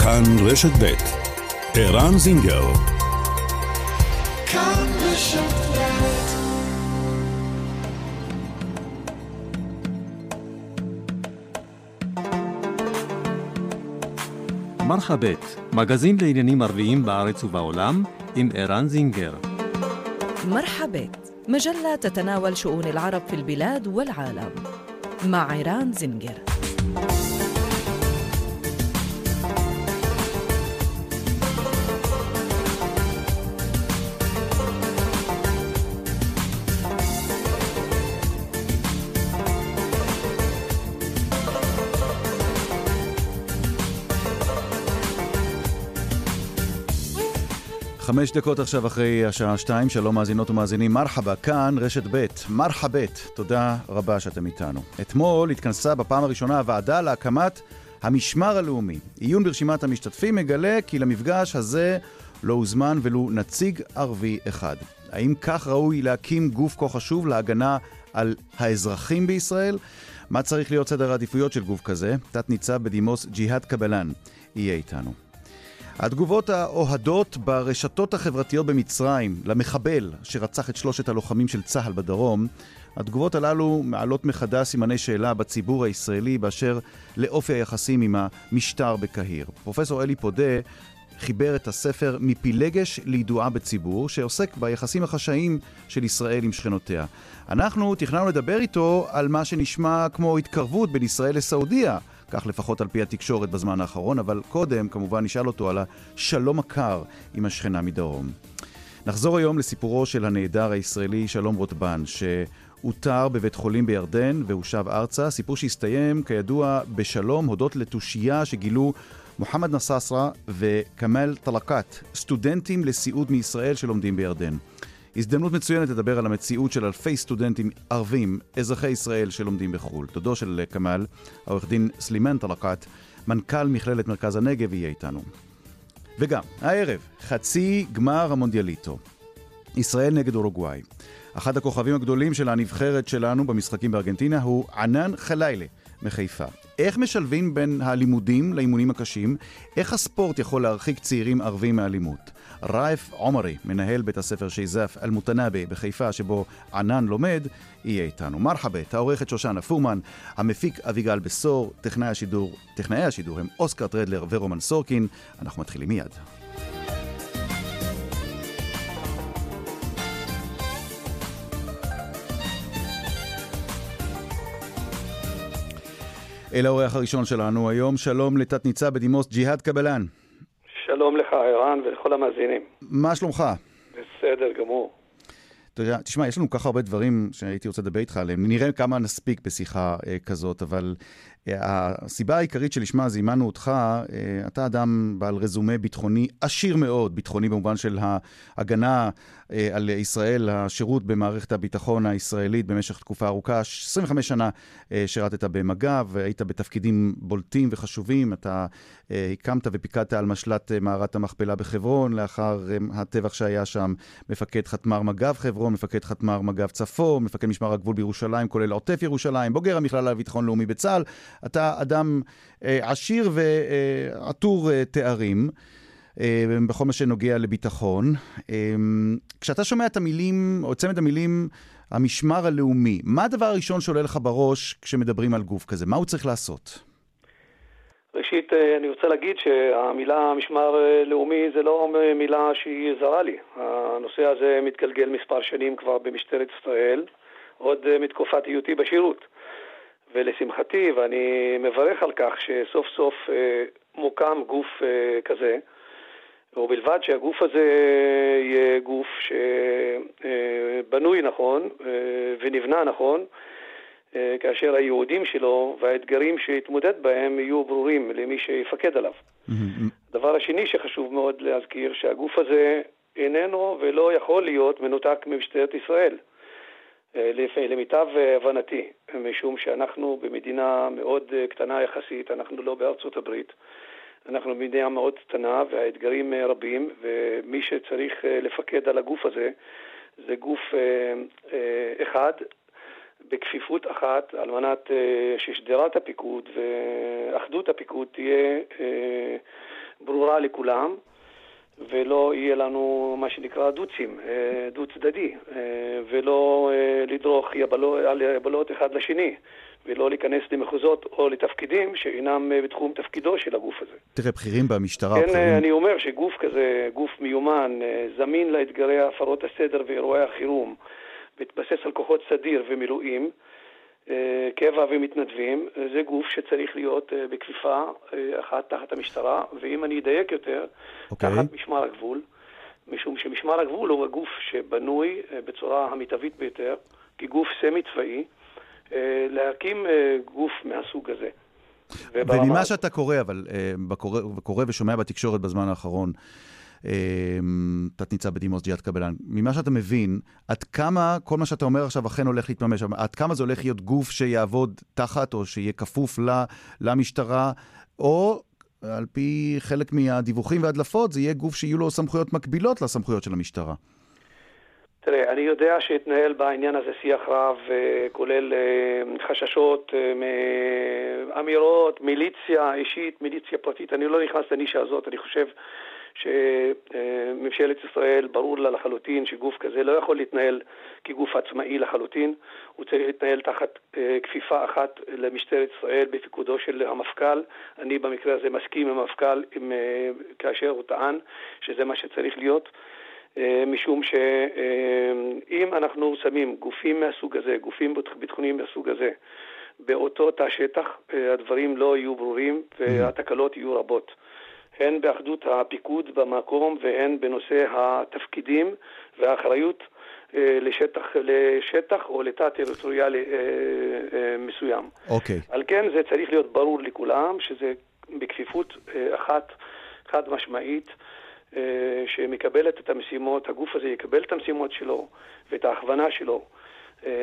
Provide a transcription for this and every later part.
כאן רשת ב' ערן זינגר מרחבת, מגזין לעניינים ערביים בארץ ובעולם, עם ערן זינגר. مرحبا مجلة تتناول شؤون العرب في البلاد والعالم مع عيران زنجر חמש דקות עכשיו אחרי השעה שתיים, שלום מאזינות ומאזינים, מרחבה, כאן רשת ב', מרחבת, תודה רבה שאתם איתנו. אתמול התכנסה בפעם הראשונה הוועדה להקמת המשמר הלאומי. עיון ברשימת המשתתפים מגלה כי למפגש הזה לא הוזמן ולו נציג ערבי אחד. האם כך ראוי להקים גוף כה חשוב להגנה על האזרחים בישראל? מה צריך להיות סדר העדיפויות של גוף כזה? תת-ניצב בדימוס ג'יהאד קבלן יהיה איתנו. התגובות האוהדות ברשתות החברתיות במצרים למחבל שרצח את שלושת הלוחמים של צה"ל בדרום, התגובות הללו מעלות מחדש סימני שאלה בציבור הישראלי באשר לאופי היחסים עם המשטר בקהיר. פרופסור אלי פודה חיבר את הספר מפילגש לידועה בציבור, שעוסק ביחסים החשאיים של ישראל עם שכנותיה. אנחנו תכננו לדבר איתו על מה שנשמע כמו התקרבות בין ישראל לסעודיה. כך לפחות על פי התקשורת בזמן האחרון, אבל קודם כמובן נשאל אותו על השלום הקר עם השכנה מדרום. נחזור היום לסיפורו של הנעדר הישראלי שלום רוטבן, שאותר בבית חולים בירדן והושב ארצה, סיפור שהסתיים כידוע בשלום הודות לתושייה שגילו מוחמד נססרה וכמאל טלקת, סטודנטים לסיעוד מישראל שלומדים בירדן. הזדמנות מצוינת לדבר על המציאות של אלפי סטודנטים ערבים, אזרחי ישראל שלומדים בחו"ל. דודו של כמאל, העורך דין סלימן טלקת, מנכ"ל מכללת מרכז הנגב, יהיה איתנו. וגם, הערב, חצי גמר המונדיאליטו. ישראל נגד אורוגוואי. אחד הכוכבים הגדולים של הנבחרת שלנו במשחקים בארגנטינה הוא ענן חלילה מחיפה. איך משלבים בין הלימודים לאימונים הקשים? איך הספורט יכול להרחיק צעירים ערבים מאלימות? רייף עומרי, מנהל בית הספר שייזף אל-מותנאבי בחיפה, שבו ענן לומד, יהיה איתנו. מרחבת, העורכת שושנה פורמן, המפיק אביגל בשור, טכנאי השידור, טכנאי השידור הם אוסקר טרדלר ורומן סורקין. אנחנו מתחילים מיד. אל האורח הראשון שלנו היום, שלום לתת ניצב בדימוס ג'יהאד קבלן. שלום לך, ערן, ולכל המאזינים. מה שלומך? בסדר גמור. אתה יודע, תשמע, יש לנו כל כך הרבה דברים שהייתי רוצה לדבר איתך עליהם. נראה כמה נספיק בשיחה אה, כזאת, אבל הסיבה העיקרית שלשמה זימנו אותך, אה, אתה אדם בעל רזומה ביטחוני עשיר מאוד, ביטחוני במובן של ההגנה אה, על ישראל, השירות במערכת הביטחון הישראלית במשך תקופה ארוכה. 25 שנה אה, שירתת במג"ב, היית בתפקידים בולטים וחשובים. אתה הקמת ופיקדת על משל"ט מערת המכפלה בחברון, לאחר הטבח שהיה שם, מפקד חטמ"ר מג"ב חברון, מפקד חטמ"ר מג"ב צפון, מפקד משמר הגבול בירושלים, כולל עוטף ירושלים, בוגר המכללה לביטחון לאומי בצה"ל. אתה אדם עשיר ועטור תארים. בכל מה שנוגע לביטחון. כשאתה שומע את המילים, או צמד המילים, המשמר הלאומי, מה הדבר הראשון שעולה לך בראש כשמדברים על גוף כזה? מה הוא צריך לעשות? ראשית, אני רוצה להגיד שהמילה משמר לאומי זה לא מילה שהיא זרה לי. הנושא הזה מתגלגל מספר שנים כבר במשטרת ישראל, עוד מתקופת היותי בשירות. ולשמחתי, ואני מברך על כך שסוף סוף מוקם גוף כזה, ובלבד שהגוף הזה יהיה גוף שבנוי נכון ונבנה נכון, כאשר הייעודים שלו והאתגרים שיתמודד בהם יהיו ברורים למי שיפקד עליו. הדבר השני שחשוב מאוד להזכיר, שהגוף הזה איננו ולא יכול להיות מנותק ממשטרת ישראל. למיטב הבנתי, משום שאנחנו במדינה מאוד קטנה יחסית, אנחנו לא בארצות הברית. אנחנו מדינה מאוד קטנה והאתגרים רבים, ומי שצריך לפקד על הגוף הזה זה גוף אחד, בכפיפות אחת, על מנת ששדרת הפיקוד ואחדות הפיקוד תהיה ברורה לכולם, ולא יהיה לנו מה שנקרא דוצים, אה, דו צדדי, ולא לדרוך על יבלות אחד לשני. ולא להיכנס למחוזות או לתפקידים שאינם בתחום תפקידו של הגוף הזה. תראה, בכירים במשטרה... כן, בכירים... אני אומר שגוף כזה, גוף מיומן, זמין לאתגרי הפרות הסדר ואירועי החירום, מתבסס על כוחות סדיר ומילואים, אה, קבע ומתנדבים, זה גוף שצריך להיות אה, בכפיפה אה, אחת תחת המשטרה, ואם אני אדייק יותר, okay. אוקיי. תחת משמר הגבול, משום שמשמר הגבול הוא הגוף שבנוי בצורה המיטבית ביותר, כגוף סמי צבאי, להקים גוף מהסוג הזה. וממה שאתה קורא, אבל קורא ושומע בתקשורת בזמן האחרון, תת-ניצב בדימוס ג'יהאד קבלן. ממה שאתה מבין, עד כמה כל מה שאתה אומר עכשיו אכן הולך להתממש, עד כמה זה הולך להיות גוף שיעבוד תחת או שיהיה כפוף למשטרה, או על פי חלק מהדיווחים והדלפות, זה יהיה גוף שיהיו לו סמכויות מקבילות לסמכויות של המשטרה. תראה, אני יודע שהתנהל בעניין הזה שיח רב, אה, כולל אה, חששות אה, מאמירות, מיליציה אישית, מיליציה פרטית. אני לא נכנס לנישה הזאת, אני חושב שממשלת ישראל, ברור לה לחלוטין שגוף כזה לא יכול להתנהל כגוף עצמאי לחלוטין, הוא צריך להתנהל תחת אה, כפיפה אחת למשטרת ישראל בפיקודו של המפכ"ל. אני במקרה הזה מסכים עם המפכ"ל אה, כאשר הוא טען שזה מה שצריך להיות. אה, משום שאם אנחנו שמים גופים מהסוג הזה, גופים ביטחוניים מהסוג הזה, באותו תא שטח, הדברים לא יהיו ברורים והתקלות יהיו רבות. הן באחדות הפיקוד במקום והן בנושא התפקידים והאחריות אה, לשטח, לשטח או לתא טריטוריאלי אה, אה, מסוים. אוקיי. Okay. על כן זה צריך להיות ברור לכולם שזה בכפיפות אחת, חד משמעית. שמקבלת את המשימות, הגוף הזה יקבל את המשימות שלו ואת ההכוונה שלו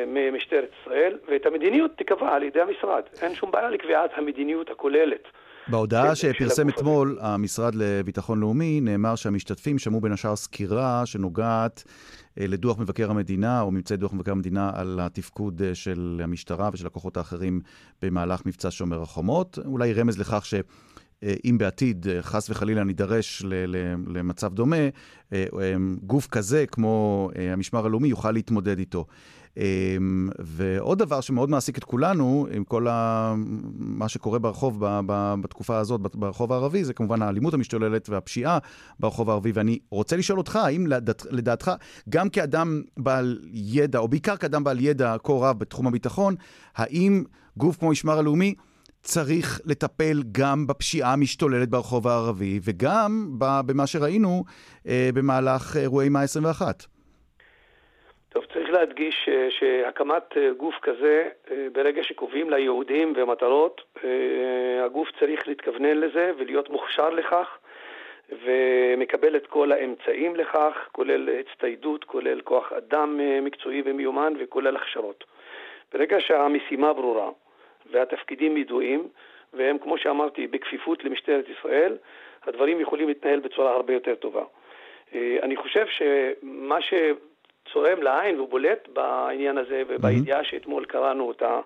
ממשטרת ישראל, ואת המדיניות תיקבע על ידי המשרד. אין שום בעיה לקביעת המדיניות הכוללת בהודעה שפרסם אתמול המשרד לביטחון לאומי, נאמר שהמשתתפים שמעו בין השאר סקירה שנוגעת אה, לדוח מבקר המדינה, או ממצאי דוח מבקר המדינה, על התפקוד אה, של המשטרה ושל הכוחות האחרים במהלך מבצע שומר החומות. אולי רמז לכך ש... אה, אם בעתיד, חס וחלילה, נידרש למצב דומה, גוף כזה, כמו המשמר הלאומי, יוכל להתמודד איתו. אמ, ועוד דבר שמאוד מעסיק את כולנו, עם כל ה... מה שקורה ברחוב ב... ב... בתקופה הזאת, ברחוב הערבי, זה כמובן האלימות המשתוללת והפשיעה ברחוב הערבי. ואני רוצה לשאול אותך, האם לדעת... לדעתך, גם כאדם בעל ידע, או בעיקר כאדם בעל ידע כה רב בתחום הביטחון, האם גוף כמו משמר הלאומי צריך לטפל גם בפשיעה המשתוללת ברחוב הערבי, וגם במה שראינו אה, במהלך אירועי מאי 21? להדגיש אה, שהקמת אה, גוף כזה, אה, ברגע שקובעים לה יעודים ומטרות, הגוף צריך להתכוונן לזה ולהיות מוכשר לכך ומקבל את כל האמצעים לכך, כולל הצטיידות, כולל כוח אדם מקצועי ומיומן וכולל הכשרות. ברגע שהמשימה ברורה והתפקידים ידועים, והם, כמו שאמרתי, בכפיפות למשטרת ישראל, הדברים יכולים להתנהל בצורה הרבה יותר טובה. אני חושב שמה ש... צורם לעין ובולט בעניין הזה ובידיעה שאתמול קראנו אותה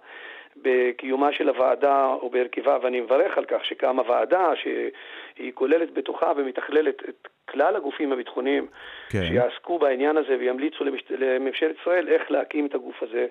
בקיומה של הוועדה או בהרכבה, ואני מברך על כך שקמה ועדה שהיא כוללת בתוכה ומתכללת את כלל הגופים הביטחוניים כן. שיעסקו בעניין הזה וימליצו לממשלת ישראל איך להקים את הגוף הזה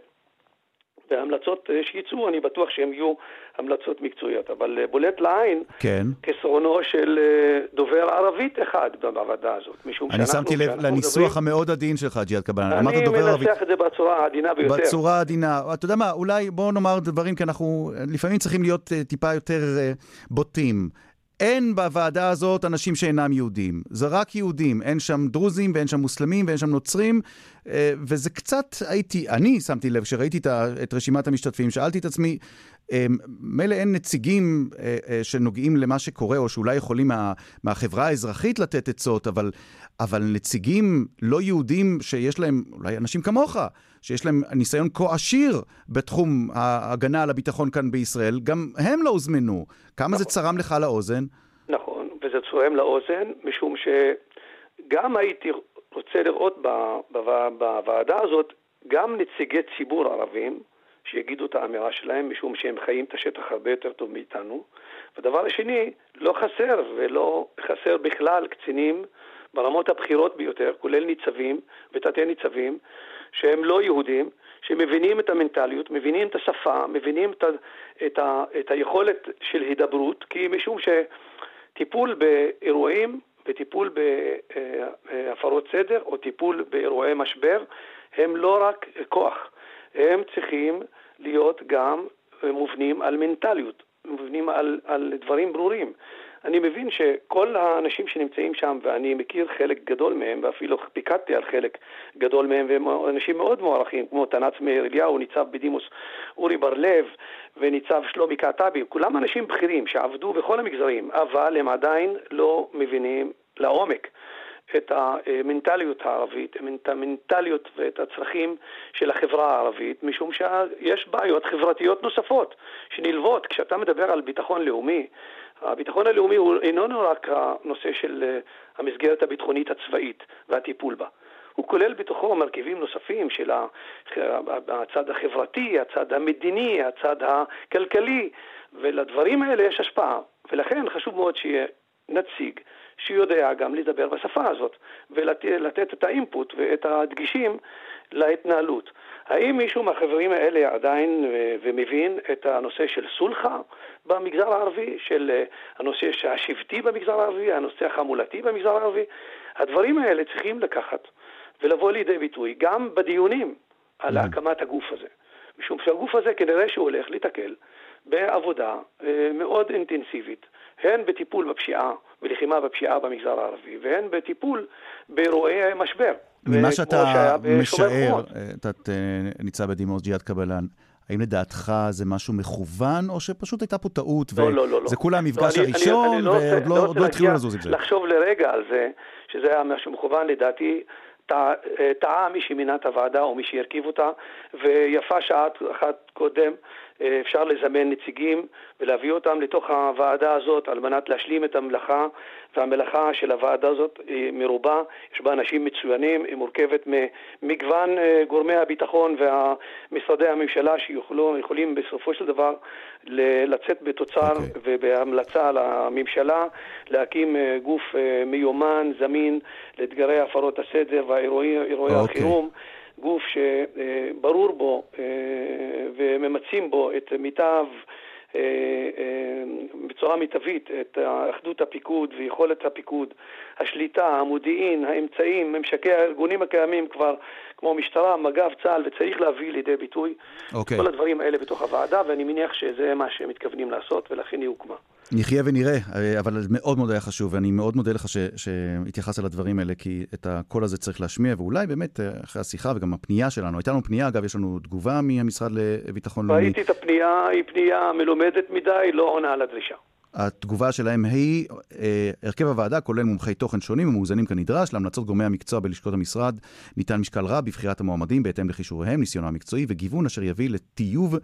וההמלצות אה, שיצאו, אני בטוח שהן יהיו המלצות מקצועיות. אבל אה, בולט לעין כן. חסרונו של אה, דובר ערבית אחד בוועדה הזאת. משום אני שמתי לב לניסוח מדברים... המאוד עדין שלך, ג'יהאד קבלן. אני מנסח ערבית... את זה בצורה העדינה ביותר. בצורה העדינה. אתה יודע מה, אולי בואו נאמר דברים, כי אנחנו לפעמים צריכים להיות טיפה יותר בוטים. אין בוועדה הזאת אנשים שאינם יהודים. זה רק יהודים. אין שם דרוזים ואין שם מוסלמים ואין שם נוצרים. אה, וזה קצת, הייתי, אני שמתי לב, כשראיתי את רשימת המשתתפים, שאלתי את עצמי, מילא אין נציגים אה, שנוגעים למה שקורה, או שאולי יכולים מה, מהחברה האזרחית לתת עצות, אבל, אבל נציגים לא יהודים שיש להם, אולי אנשים כמוך, שיש להם ניסיון כה עשיר בתחום ההגנה על הביטחון כאן בישראל, גם הם לא הוזמנו. כמה נכון. זה צרם לך לאוזן? נכון, וזה צורם לאוזן, משום שגם הייתי רוצה לראות בוועדה הזאת גם נציגי ציבור ערבים שיגידו את האמירה שלהם, משום שהם חיים את השטח הרבה יותר טוב מאיתנו, הדבר השני, לא חסר ולא חסר בכלל קצינים ברמות הבכירות ביותר, כולל ניצבים ותתי ניצבים, שהם לא יהודים, שמבינים את המנטליות, מבינים את השפה, מבינים את, ה, את, ה, את היכולת של הידברות, כי משום שטיפול באירועים וטיפול בהפרות סדר או טיפול באירועי משבר הם לא רק כוח, הם צריכים להיות גם מובנים על מנטליות, מובנים על, על דברים ברורים. אני מבין שכל האנשים שנמצאים שם, ואני מכיר חלק גדול מהם, ואפילו פיקדתי על חלק גדול מהם, והם אנשים מאוד מוערכים, כמו תנ"צ מאיר אליהו, ניצב בדימוס אורי בר-לב וניצב שלומי קעטבי, כולם אנשים בכירים שעבדו בכל המגזרים, אבל הם עדיין לא מבינים לעומק את המנטליות הערבית, את המנטליות ואת הצרכים של החברה הערבית, משום שיש בעיות חברתיות נוספות שנלוות. כשאתה מדבר על ביטחון לאומי, הביטחון הלאומי הוא איננו רק הנושא של אה, המסגרת הביטחונית הצבאית והטיפול בה. הוא כולל בתוכו מרכיבים נוספים של הצד החברתי, הצד המדיני, הצד הכלכלי, ולדברים האלה יש השפעה. ולכן חשוב מאוד שיהיה נציג שיודע גם לדבר בשפה הזאת, ולתת את האינפוט ואת הדגישים להתנהלות. האם מישהו מהחברים האלה עדיין אה, ומבין את הנושא של סולחה במגזר הערבי, של אה, הנושא השבטי במגזר הערבי, הנושא החמולתי במגזר הערבי? הדברים האלה צריכים לקחת ולבוא לידי ביטוי גם בדיונים על הקמת הגוף הזה. משום שהגוף הזה כנראה שהוא הולך להתקל בעבודה אה, מאוד אינטנסיבית, הן בטיפול בפשיעה ולחימה בפשיעה במגזר הערבי, והן בטיפול באירועי משבר. ממה שאתה משער, תת אה, ניצב בדימוס ג'יהאד קבלן, האם לדעתך זה משהו מכוון, או שפשוט הייתה פה טעות, לא, לא, לא, וזה כולה המפגש לא, הראשון, לא ועוד לא, לא התחילו לזוז עם זה? לחשוב לרגע על זה, שזה היה משהו מכוון, לדעתי, טעה טע, מי שמינה את הוועדה או מי שהרכיב אותה, ויפה שעה אחת קודם אה, אפשר לזמן נציגים ולהביא אותם לתוך הוועדה הזאת על מנת להשלים את המלאכה, והמלאכה של הוועדה הזאת היא מרובה, יש בה אנשים מצוינים, היא מורכבת ממגוון אה, גורמי הביטחון ומשרדי הממשלה שיכולים בסופו של דבר לצאת בתוצר okay. אוקיי. ובהמלצה לממשלה להקים אה, גוף מיומן, זמין, לאתגרי הפרות הסדר והאירועי okay. אוקיי. החירום. גוף שברור בו אה, וממצים בו את מיטב אה, אה, בצורה מיטבית את אחדות הפיקוד ויכולת הפיקוד, השליטה, המודיעין, האמצעים, ממשקי הארגונים הקיימים כבר, כמו משטרה, מג"ב, צה"ל, וצריך להביא לידי ביטוי okay. אוקיי. כל הדברים האלה בתוך הוועדה, ואני מניח שזה מה שהם מתכוונים לעשות, ולכן היא הוקמה. נחיה ונראה, אבל מאוד מאוד היה חשוב, ואני מאוד מודה לך שהתייחסת לדברים האלה, כי את הקול הזה צריך להשמיע, ואולי באמת, אחרי השיחה וגם הפנייה שלנו, הייתה לנו פנייה, אגב, יש לנו תגובה מהמשרד לביטחון לאומי. ראיתי את הפנייה, היא פנייה מלומדת מדי, לא עונה על הדרישה. התגובה שלהם היא, אה, הרכב הוועדה כולל מומחי תוכן שונים ומאוזנים כנדרש, להמלצות גורמי המקצוע בלשכות המשרד ניתן משקל רב בבחירת המועמדים בהתאם לכישוריהם, ניסיונו המקצועי וגיוון אשר יביא לטיוב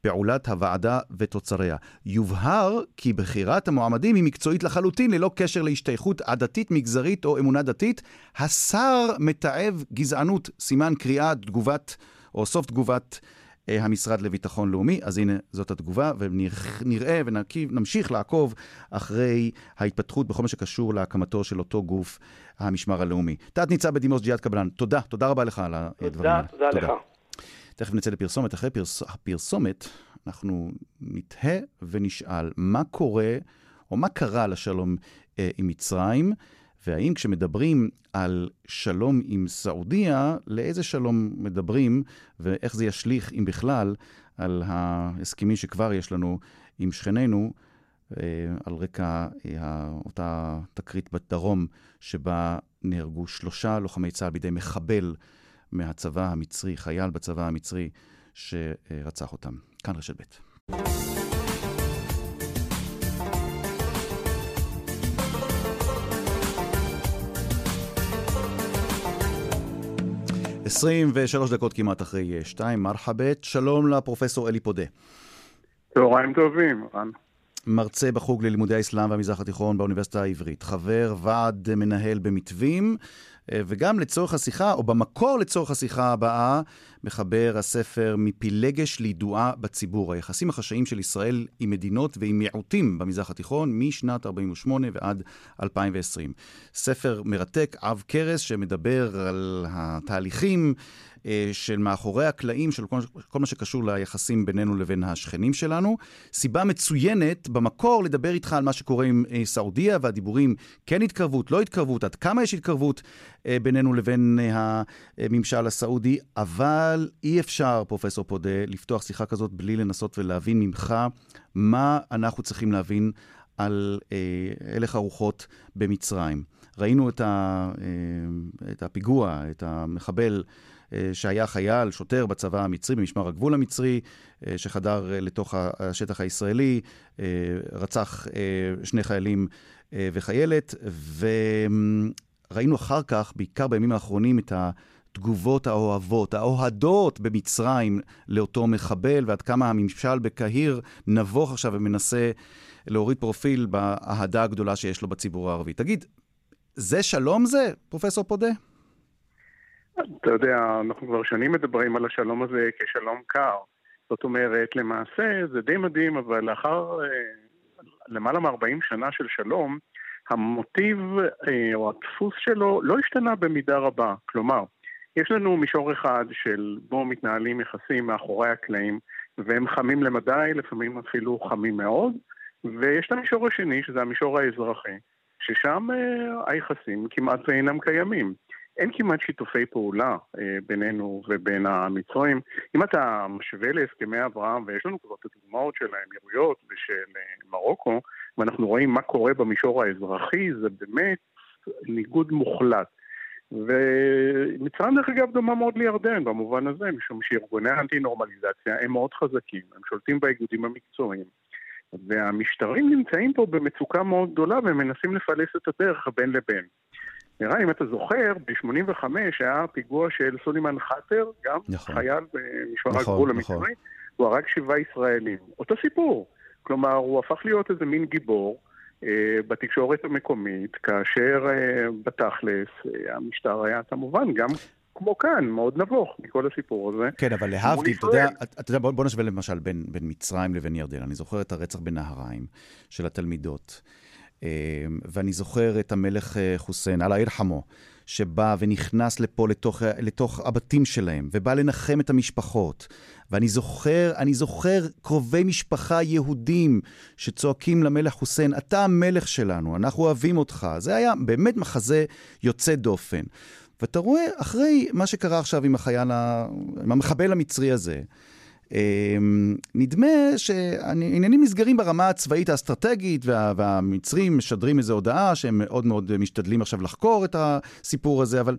פעולת הוועדה ותוצריה. יובהר כי בחירת המועמדים היא מקצועית לחלוטין, ללא קשר להשתייכות עדתית, מגזרית או אמונה דתית. השר מתעב גזענות, סימן קריאה, תגובת, או סוף תגובת המשרד לביטחון לאומי. אז הנה, זאת התגובה, ונראה ונמשיך לעקוב אחרי ההתפתחות בכל מה שקשור להקמתו של אותו גוף, המשמר הלאומי. תת-ניצב בדימוס ג'יהאד קבלן, תודה, תודה רבה לך על הדברים האלה. תודה, תודה לך. תכף נצא לפרסומת. אחרי פרס... הפרסומת, אנחנו נתהה ונשאל מה קורה, או מה קרה לשלום אה, עם מצרים, והאם כשמדברים על שלום עם סעודיה, לאיזה שלום מדברים, ואיך זה ישליך, אם בכלל, על ההסכמים שכבר יש לנו עם שכנינו, אה, על רקע אה, אותה תקרית בדרום, שבה נהרגו שלושה לוחמי צה"ל בידי מחבל מהצבא המצרי, חייל בצבא המצרי שרצח אותם. כאן רשת ב'. עשרים ושלוש דקות כמעט אחרי שתיים, מרחבת. שלום לפרופסור אלי פודה. צהריים טובים, רן. מרצה בחוג ללימודי האסלאם והמזרח התיכון באוניברסיטה העברית, חבר ועד מנהל במתווים, אה, וגם לצורך השיחה, או במקור לצורך השיחה הבאה, מחבר הספר מפילגש לידועה בציבור, היחסים החשאיים של ישראל עם מדינות ועם מיעוטים במזרח התיכון משנת 48' ועד 2020. ספר מרתק, עב כרס, שמדבר על התהליכים של מאחורי הקלעים, של כל, כל מה שקשור ליחסים בינינו לבין השכנים שלנו. סיבה מצוינת במקור לדבר איתך על מה שקורה עם אה, סעודיה, והדיבורים כן התקרבות, לא התקרבות, עד כמה יש התקרבות אה, בינינו לבין הממשל הסעודי, אבל אי אפשר, פרופסור פודה, לפתוח שיחה כזאת בלי לנסות ולהבין ממך מה אנחנו צריכים להבין על אה, הלך הרוחות במצרים. ראינו את, ה, אה, את הפיגוע, את המחבל אה, שהיה חייל, שוטר בצבא המצרי, במשמר הגבול המצרי, אה, שחדר אה, לתוך השטח הישראלי, רצח שני חיילים וחיילת, וראינו אחר כך, בעיקר בימים האחרונים, את התגובות האוהבות, האוהדות במצרים לאותו מחבל, ועד כמה הממשל בקהיר נבוך עכשיו ומנסה להוריד פרופיל באהדה הגדולה שיש לו בציבור הערבי. תגיד, זה שלום זה, פרופסור פודה? אתה יודע, אנחנו כבר שנים מדברים על השלום הזה כשלום קר. זאת אומרת, למעשה זה די מדהים, אבל לאחר אה, למעלה מ-40 שנה של שלום, המוטיב אה, או הדפוס שלו לא השתנה במידה רבה. כלומר, יש לנו מישור אחד של בו מתנהלים יחסים מאחורי הקלעים, והם חמים למדי, לפעמים אפילו חמים מאוד, ויש את המישור השני, שזה המישור האזרחי, ששם אה, היחסים כמעט ואינם קיימים. אין כמעט שיתופי פעולה אה, בינינו ובין המצרים. אם אתה משווה להסכמי אברהם, ויש לנו כבר את הדוגמאות של האמירויות ושל אה, מרוקו, ואנחנו רואים מה קורה במישור האזרחי, זה באמת ניגוד מוחלט. ומצרים דרך אגב דומה מאוד לירדן במובן הזה, משום שארגוני האנטי-נורמליזציה הם מאוד חזקים, הם שולטים באיגודים המקצועיים. והמשטרים נמצאים פה במצוקה מאוד גדולה והם מנסים לפלס את הדרך בין לבין. נראה, אם אתה זוכר, ב-85 היה פיגוע של סולימן חאטר, גם נכון. חייל במשמר נכון, הגבול נכון. המצרי, הוא הרג שבעה ישראלים. אותו סיפור. כלומר, הוא הפך להיות איזה מין גיבור אה, בתקשורת המקומית, כאשר אה, בתכלס אה, המשטר היה כמובן גם כמו כאן, מאוד נבוך מכל הסיפור הזה. כן, אבל להבדיל, אתה יודע, אתה יודע, בוא, בוא נשווה למשל בין, בין מצרים לבין ירדן. אני זוכר את הרצח בנהריים של התלמידות. אמ, ואני זוכר את המלך אה, חוסיין, אללה ירחמו, שבא ונכנס לפה לתוך, לתוך הבתים שלהם, ובא לנחם את המשפחות. ואני זוכר, אני זוכר קרובי משפחה יהודים שצועקים למלך חוסיין, אתה המלך שלנו, אנחנו אוהבים אותך. זה היה באמת מחזה יוצא דופן. ואתה רואה, אחרי מה שקרה עכשיו עם החייל, עם המחבל המצרי הזה, נדמה שהעניינים נסגרים ברמה הצבאית האסטרטגית, וה, והמצרים משדרים איזו הודעה שהם מאוד מאוד משתדלים עכשיו לחקור את הסיפור הזה, אבל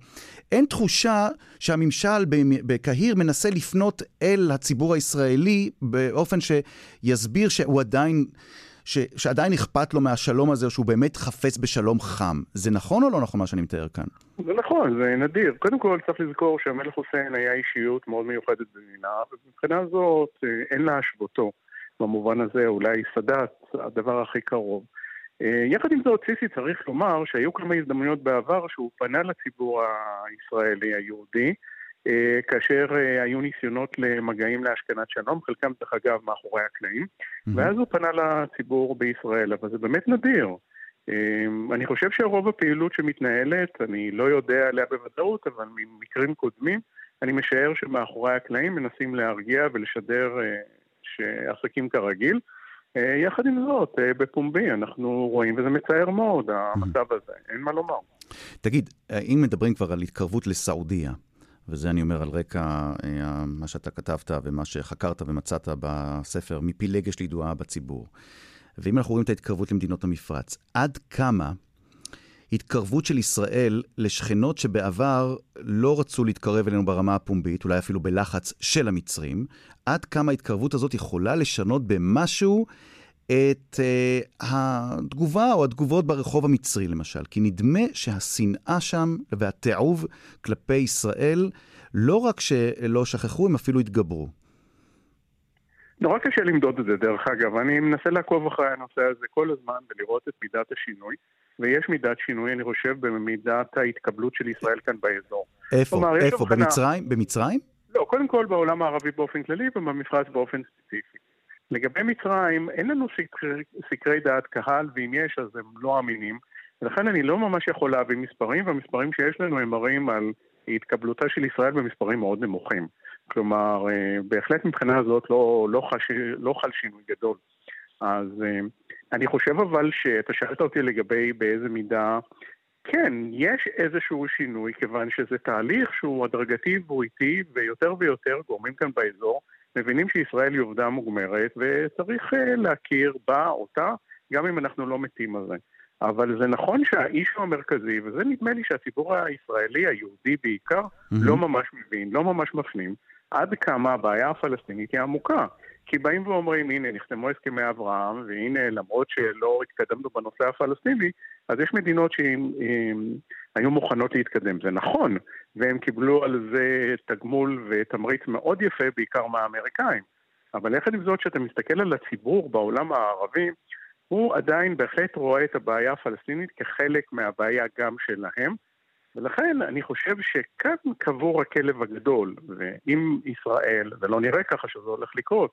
אין תחושה שהממשל בקהיר מנסה לפנות אל הציבור הישראלי באופן שיסביר שהוא עדיין... ש, שעדיין אכפת לו מהשלום הזה, שהוא באמת חפץ בשלום חם. זה נכון או לא נכון מה שאני מתאר כאן? זה נכון, זה נדיר. קודם כל צריך לזכור שהמלך חוסיין היה אישיות מאוד מיוחדת במדינה, ומבחינה זאת אה, אין להשוותו. במובן הזה אולי סאדאת הדבר הכי קרוב. אה, יחד עם זאת, סיסי צריך לומר שהיו כמה הזדמנויות בעבר שהוא פנה לציבור הישראלי היהודי, כאשר אה, היו ניסיונות למגעים להשכנת שלום, חלקם דרך אגב מאחורי הקלעים, mm-hmm. ואז הוא פנה לציבור בישראל, אבל זה באמת נדיר. אה, אני חושב שרוב הפעילות שמתנהלת, אני לא יודע עליה בוודאות, אבל ממקרים קודמים, אני משער שמאחורי הקלעים מנסים להרגיע ולשדר שעסקים כרגיל. יחד עם זאת, בפומבי אנחנו רואים, וזה מצער מאוד, המצב הזה, אין מה לומר. תגיד, אם מדברים כבר על התקרבות לסעודיה, וזה אני אומר על רקע אה, מה שאתה כתבת ומה שחקרת ומצאת בספר, מפילגש לידועה בציבור. ואם אנחנו רואים את ההתקרבות למדינות המפרץ, עד כמה התקרבות של ישראל לשכנות שבעבר לא רצו להתקרב אלינו ברמה הפומבית, אולי אפילו בלחץ של המצרים, עד כמה ההתקרבות הזאת יכולה לשנות במשהו את uh, התגובה או התגובות ברחוב המצרי למשל. כי נדמה שהשנאה שם והתיעוב כלפי ישראל, לא רק שלא שכחו, הם אפילו התגברו. נורא קשה למדוד את זה, דרך אגב. אני מנסה לעקוב אחרי הנושא הזה כל הזמן ולראות את מידת השינוי, ויש מידת שינוי, אני חושב, במידת ההתקבלות של ישראל כאן באזור. איפה? כלומר, איפה? במצרים? במצרים? לא, קודם כל בעולם הערבי באופן כללי ובמפרץ באופן ספציפי. לגבי מצרים, אין לנו סקרי, סקרי דעת קהל, ואם יש אז הם לא אמינים. ולכן אני לא ממש יכול להביא מספרים, והמספרים שיש לנו הם מראים על התקבלותה של ישראל במספרים מאוד נמוכים. כלומר, אה, בהחלט מבחינה זאת לא, לא, חש, לא חל שינוי גדול. אז אה, אני חושב אבל שאתה שאלת אותי לגבי באיזה מידה, כן, יש איזשהו שינוי, כיוון שזה תהליך שהוא הדרגתי והוא איטי, ויותר ויותר גורמים כאן באזור מבינים שישראל היא עובדה מוגמרת, וצריך אה, להכיר בה, אותה, גם אם אנחנו לא מתים על זה. אבל זה נכון שהאישו המרכזי, וזה נדמה לי שהציבור הישראלי, היהודי בעיקר, mm-hmm. לא ממש מבין, לא ממש מפנים, עד כמה הבעיה הפלסטינית היא עמוקה. כי באים ואומרים, הנה, נחתמו הסכמי אברהם, והנה, למרות שלא התקדמנו בנושא הפלסטיני, אז יש מדינות שהיו מוכנות להתקדם. זה נכון, והם קיבלו על זה תגמול ותמריץ מאוד יפה, בעיקר מהאמריקאים. אבל יחד עם זאת, כשאתה מסתכל על הציבור בעולם הערבי, הוא עדיין בהחלט רואה את הבעיה הפלסטינית כחלק מהבעיה גם שלהם. ולכן אני חושב שכאן קבור הכלב הגדול, ואם ישראל, ולא נראה ככה שזה הולך לקרות,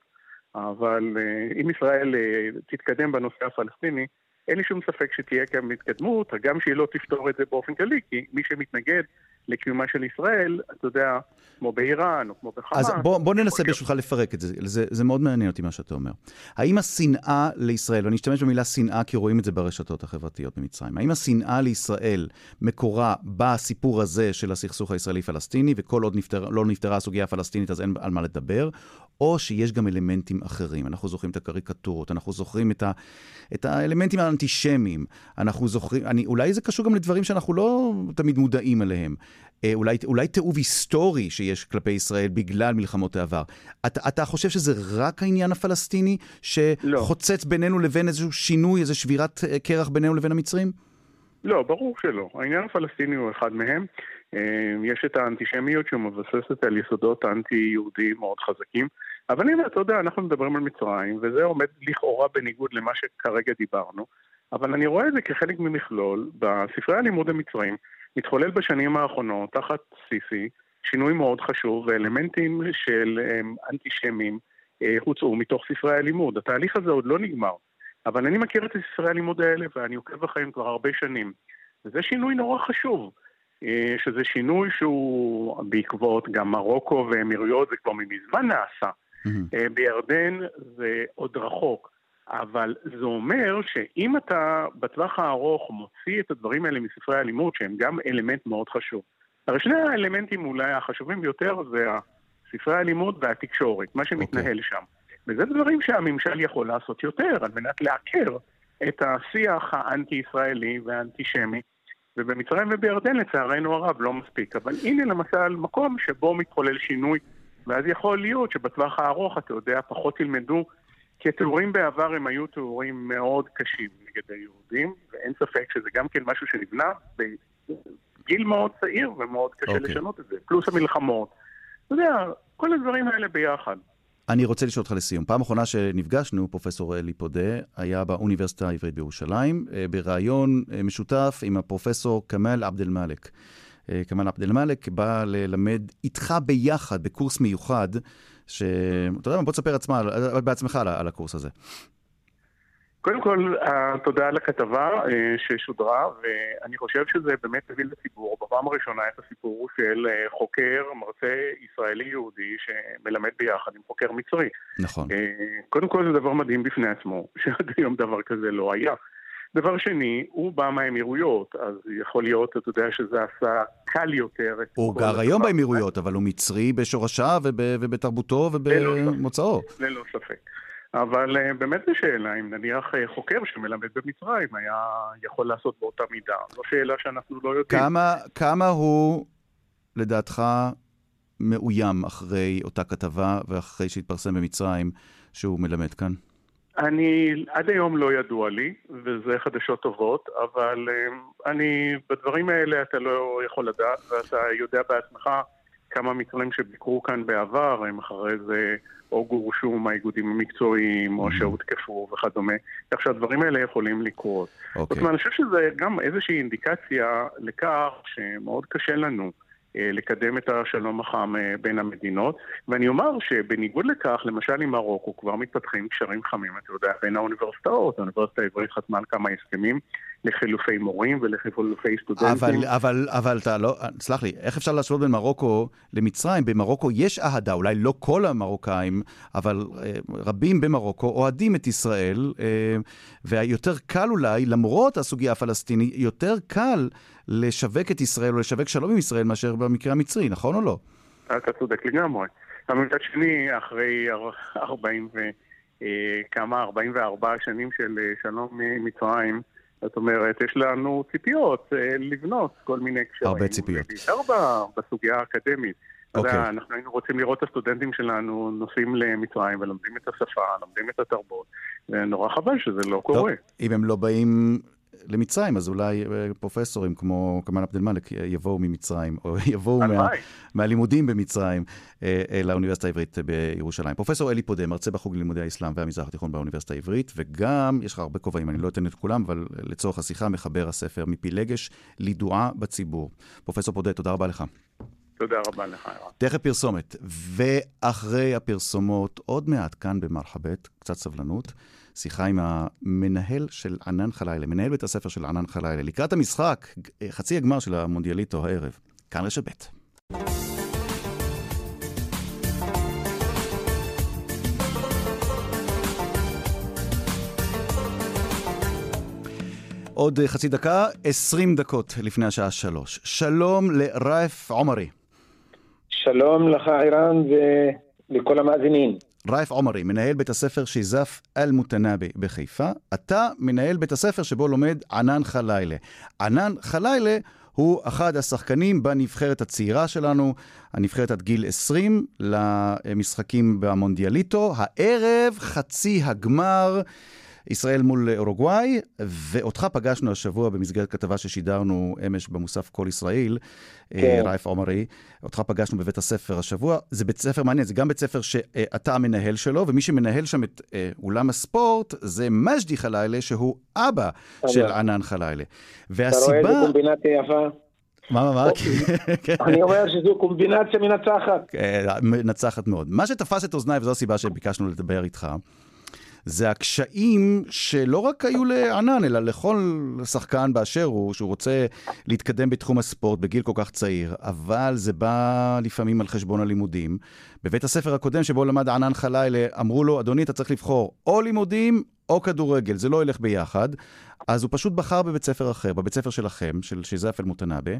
אבל אה, אם ישראל אה, תתקדם בנושא הפלסטיני, אין לי שום ספק שתהיה כאן התקדמות, גם שהיא לא תפתור את זה באופן כללי, כי מי שמתנגד לקיומה של ישראל, אתה יודע, כמו באיראן או כמו בחמאס. אז בוא, בוא ננסה ברשותך לפרק את זה. זה, זה מאוד מעניין אותי מה שאתה אומר. האם השנאה לישראל, ואני אשתמש במילה שנאה כי רואים את זה ברשתות החברתיות במצרים, האם השנאה לישראל מקורה בסיפור הזה של הסכסוך הישראלי-פלסטיני, וכל עוד נפטר, לא נפתרה הסוגיה הפלסטינית אז אין על מה לדבר, או שיש גם אלמנטים אחרים. אנחנו זוכרים את הקריקטורות, אנחנו זוכרים את, ה, את האלמנטים האנטישמיים, אנחנו זוכרים, אני, אולי זה קשור גם לדברים שאנחנו לא תמיד מודעים אליהם. אה, אולי, אולי תיעוב היסטורי שיש כלפי ישראל בגלל מלחמות העבר. אתה, אתה חושב שזה רק העניין הפלסטיני שחוצץ לא. בינינו לבין איזשהו שינוי, איזו שבירת אה, קרח בינינו לבין המצרים? לא, ברור שלא. העניין הפלסטיני הוא אחד מהם. אה, יש את האנטישמיות שמבססת על יסודות אנטי-יהודיים מאוד חזקים. אבל הנה, אתה יודע, אנחנו מדברים על מצרים, וזה עומד לכאורה בניגוד למה שכרגע דיברנו, אבל אני רואה את זה כחלק ממכלול. בספרי הלימוד המצרים מתחולל בשנים האחרונות, תחת סיסי, שינוי מאוד חשוב, ואלמנטים של אנטישמים אה, הוצאו מתוך ספרי הלימוד. התהליך הזה עוד לא נגמר, אבל אני מכיר את ספרי הלימוד האלה ואני עוקב אחריהם כבר הרבה שנים. וזה שינוי נורא חשוב. אה, שזה שינוי שהוא בעקבות גם מרוקו ואמירויות, זה כבר מזמן נעשה. Mm-hmm. בירדן זה עוד רחוק, אבל זה אומר שאם אתה בטווח הארוך מוציא את הדברים האלה מספרי הלימוד, שהם גם אלמנט מאוד חשוב. הרי שני האלמנטים אולי החשובים ביותר זה ספרי הלימוד והתקשורת, מה שמתנהל okay. אוקיי. שם. וזה דברים שהממשל יכול לעשות יותר על מנת לעקר את השיח האנטי-ישראלי והאנטישמי. ובמצרים ובירדן לצערנו הרב לא מספיק. אבל הנה למשל מקום שבו מתחולל שינוי, ואז יכול להיות שבטווח הארוך, אתה יודע, פחות ילמדו, כי התיאורים בעבר הם היו תיאורים מאוד קשים נגד היהודים, ואין ספק שזה גם כן משהו שנבנה בגיל מאוד צעיר ומאוד קשה okay. אוקיי. לשנות את זה. פלוס המלחמות. אתה יודע, כל הדברים האלה ביחד. אני רוצה לשאול אותך לסיום. פעם אחרונה שנפגשנו, פרופסור אלי פודה, היה באוניברסיטה העברית בירושלים, אה, בריאיון אה, משותף עם הפרופסור כמאל עבד אל-מאלק. אה, כמאל עבד אל-מאלק בא ללמד איתך ביחד בקורס מיוחד, שאתה יודע מה, בוא תספר עצמה, בעצמך על, הקורס הזה. קודם כל, אה, תודה על הכתבה אה, ששודרה, ואני חושב שזה באמת הביא לציבור בפעם הראשונה את הסיפור של אה, חוקר, מרצה ישראלי-יהודי שמלמד ביחד עם חוקר מצרי. נכון. קודם כל זה דבר מדהים בפני עצמו, שעד היום דבר כזה לא היה. דבר שני, הוא בא מהאמירויות, אז יכול להיות, אתה יודע, שזה עשה קל יותר. הוא גר היום באמירויות, אבל הוא מצרי בשורשיו ובתרבותו ובמוצאו. ללא ספק. אבל uh, באמת זו שאלה, אם נניח uh, חוקר שמלמד במצרים היה יכול לעשות באותה מידה. זו שאלה שאנחנו לא יודעים. כמה, כמה הוא, לדעתך, מאוים אחרי אותה כתבה ואחרי שהתפרסם במצרים שהוא מלמד כאן? אני, עד היום לא ידוע לי, וזה חדשות טובות, אבל uh, אני, בדברים האלה אתה לא יכול לדעת, ואתה יודע בעצמך כמה מצרים שביקרו כאן בעבר, הם אחרי זה או גורשו מהאיגודים המקצועיים, או שהותקפו וכדומה. כך שהדברים האלה יכולים לקרות. אוקיי. זאת אומרת, אני חושב שזה גם איזושהי אינדיקציה לכך שמאוד קשה לנו. אה, לקדם את השלום החם אה, בין המדינות. ואני אומר שבניגוד לכך, למשל עם מרוקו כבר מתפתחים קשרים חמים, אתה יודע, בין האוניברסיטאות. האוניברסיטה העברית חתמה על כמה הסכמים לחילופי מורים ולחילופי סטודנטים. אבל, אבל, אבל אתה לא, סלח לי, איך אפשר להשוות בין מרוקו למצרים? במרוקו יש אהדה, אולי לא כל המרוקאים, אבל אה, רבים במרוקו אוהדים את ישראל, והיותר קל אולי, למרות הסוגיה הפלסטינית, יותר קל לשווק את ישראל או לשווק שלום עם ישראל מאשר במקרה המצרי, נכון או לא? אתה צודק לגמרי. אבל מצד שני, אחרי 40 ו... אה, כמה, 44 שנים של אה, שלום עם מצרים, זאת אומרת, יש לנו ציפיות אה, לבנות כל מיני קשרים. הרבה ציפיות. בעיקר בסוגיה האקדמית. אוקיי. Okay. אנחנו היינו רוצים לראות את הסטודנטים שלנו נוסעים למצרים ולומדים את השפה, לומדים את התרבות, ונורא חבל שזה לא קורה. טוב, אם הם לא באים למצרים, אז אולי אה, פרופסורים כמו כמאל עבד אל-מאלק יבואו ממצרים, או יבואו מה. מהלימודים במצרים אה, אה, לאוניברסיטה העברית בירושלים. פרופסור אלי פודה, מרצה בחוג ללימודי האסלאם והמזרח התיכון באוניברסיטה העברית, וגם, יש לך הרבה כובעים, אני לא אתן את כולם, אבל לצורך השיחה, מחבר הספר מפילגש לידועה בציבור. פרופסור פודה, תודה רבה לך. תודה רבה לך, ערן. תכף פרסומת, ואחרי הפרסומות, עוד מעט כאן במרחבת, קצת סבלנות, שיחה עם המנהל של ענן חלילה, מנהל בית הספר של ענן חלילה, לקראת המשחק, חצי הגמר של המונדיאליטו הערב. כאן רשת ב'. עוד חצי דקה, 20 דקות לפני השעה שלוש. שלום לרייף עומרי. שלום לך, ערן, ולכל המאזינים. רייף עומרי, מנהל בית הספר שיזף אל-מותנבי בחיפה. אתה מנהל בית הספר שבו לומד ענן חלילה. ענן חלילה הוא אחד השחקנים בנבחרת הצעירה שלנו, הנבחרת עד גיל 20 למשחקים במונדיאליטו. הערב חצי הגמר. ישראל מול אורוגוואי, ואותך פגשנו השבוע במסגרת כתבה ששידרנו אמש במוסף כל ישראל, כן. רייף עומרי. אותך פגשנו בבית הספר השבוע. זה בית ספר מעניין, זה גם בית ספר שאתה המנהל שלו, ומי שמנהל שם את אה, אולם הספורט זה מג'די חלילה, שהוא אבא של ענן חלילה. והסיבה... אתה רואה איזה קומבינציה יפה? מה, מה, מה? כן. אני אומר שזו קומבינציה מנצחת. מנצחת מאוד. מה שתפס את אוזניי, וזו הסיבה שביקשנו לדבר איתך, זה הקשיים שלא רק היו לענן, אלא לכל שחקן באשר הוא, שהוא רוצה להתקדם בתחום הספורט בגיל כל כך צעיר, אבל זה בא לפעמים על חשבון הלימודים. בבית הספר הקודם שבו למד ענן חלילה, אמרו לו, אדוני, אתה צריך לבחור או לימודים או כדורגל, זה לא ילך ביחד. אז הוא פשוט בחר בבית ספר אחר, בבית ספר שלכם, של שיזף אל-מותנאבה.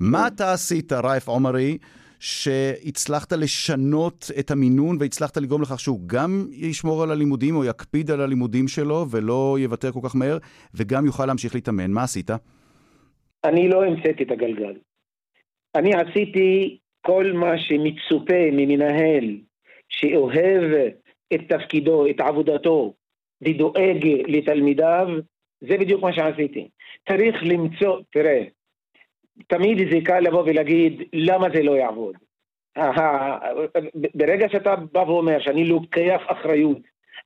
מה אתה עשית, רייף עומרי, שהצלחת לשנות את המינון והצלחת לגרום לכך שהוא גם ישמור על הלימודים או יקפיד על הלימודים שלו ולא יוותר כל כך מהר, וגם יוכל להמשיך להתאמן. מה עשית? אני לא המצאתי את הגלגל. אני עשיתי כל מה שמצופה ממנהל שאוהב את תפקידו, את עבודתו, ודואג לתלמידיו, זה בדיוק מה שעשיתי. צריך למצוא, תראה, תמיד זה קל לבוא ולהגיד למה זה לא יעבוד. ברגע שאתה בא ואומר שאני לוקח אחריות,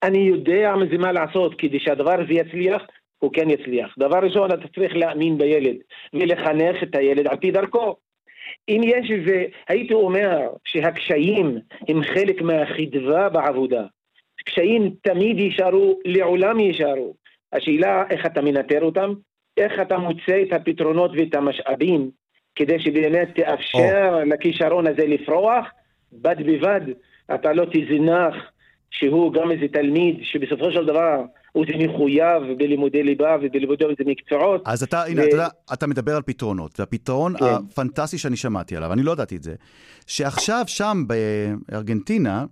אני יודע מזה מה לעשות כדי שהדבר הזה יצליח, הוא כן יצליח. דבר ראשון, אתה צריך להאמין בילד ולחנך את הילד על פי דרכו. אם יש איזה, הייתי אומר שהקשיים הם חלק מהחדווה בעבודה. קשיים תמיד יישארו, לעולם יישארו. השאלה איך אתה מנטר אותם, איך אתה מוצא את הפתרונות ואת המשאבים כדי שבאמת תאפשר oh. לכישרון הזה לפרוח, בד בבד אתה לא תזנח שהוא גם איזה תלמיד שבסופו של דבר הוא זה מחויב בלימודי ליבה ובלימודי איזה מקצועות. אז אתה, ו... הנה, אתה יודע, אתה מדבר על פתרונות, והפתרון כן. הפנטסטי שאני שמעתי עליו, אני לא ידעתי את זה, שעכשיו שם בארגנטינה,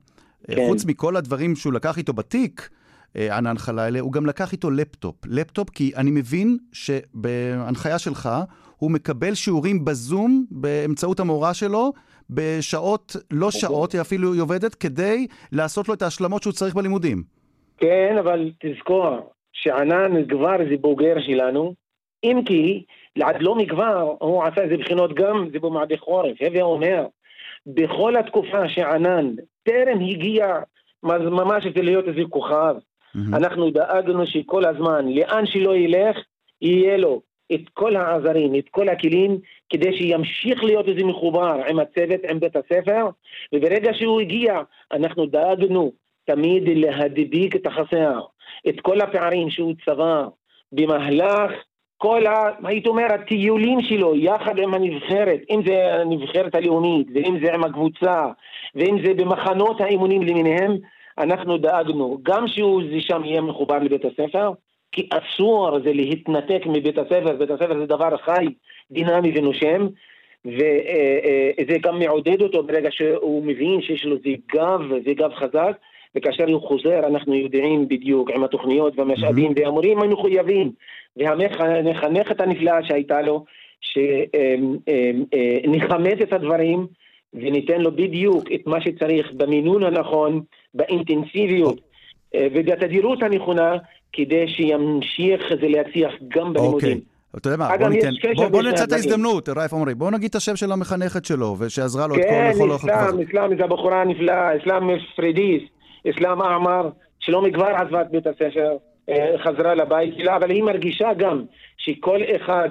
כן. חוץ מכל הדברים שהוא לקח איתו בתיק, ענן חלילה, הוא גם לקח איתו לפטופ. לפטופ כי אני מבין שבהנחיה שלך הוא מקבל שיעורים בזום באמצעות המורה שלו בשעות, לא אוקיי. שעות, אפילו היא עובדת, כדי לעשות לו את ההשלמות שהוא צריך בלימודים. כן, אבל תזכור שענן כבר זה בוגר שלנו, אם כי עד לא מכבר הוא עשה איזה בחינות גם, זה במועדי חורף. הווה אומר בכל התקופה שענן טרם הגיע ממש כדי להיות איזה כוכב, mm-hmm. אנחנו דאגנו שכל הזמן, לאן שלא ילך, יהיה לו את כל העזרים, את כל הכלים, כדי שימשיך להיות איזה מחובר עם הצוות, עם בית הספר, וברגע שהוא הגיע, אנחנו דאגנו תמיד להדביק את החסר, את כל הפערים שהוא צבר במהלך כל ה... הייתי אומר, הטיולים שלו יחד עם הנבחרת, אם זה הנבחרת הלאומית, ואם זה עם הקבוצה, ואם זה במחנות האימונים למיניהם, אנחנו דאגנו גם שהוא שם יהיה מחובר לבית הספר, כי אסור זה להתנתק מבית הספר, בית הספר זה דבר חי, דינמי ונושם, וזה גם מעודד אותו ברגע שהוא מבין שיש לו זה גב, זה גב חזק, וכאשר הוא חוזר אנחנו יודעים בדיוק עם התוכניות והמשאבים mm-hmm. והמורים המחויבים והמחנכת הנפלאה שהייתה לו, שנכמת את הדברים וניתן לו בדיוק את מה שצריך במינון הנכון, באינטנסיביות ובתדירות הנכונה כדי שימשיך זה להצליח גם בלימודים. Okay. אתה יודע מה, בוא ניתן, בוא, בוא נצא את ההזדמנות, רייף עומרי, בוא נגיד את השם של המחנכת שלו, ושעזרה לו את כל... כן, אסלאם, אסלאם זה הבחורה הנפלאה, אסלאם פרידיס, אסלאם אעמר, שלא מכבר עזבה את בית הספר, אה, חזרה לבית שלה, אבל היא מרגישה גם שכל אחד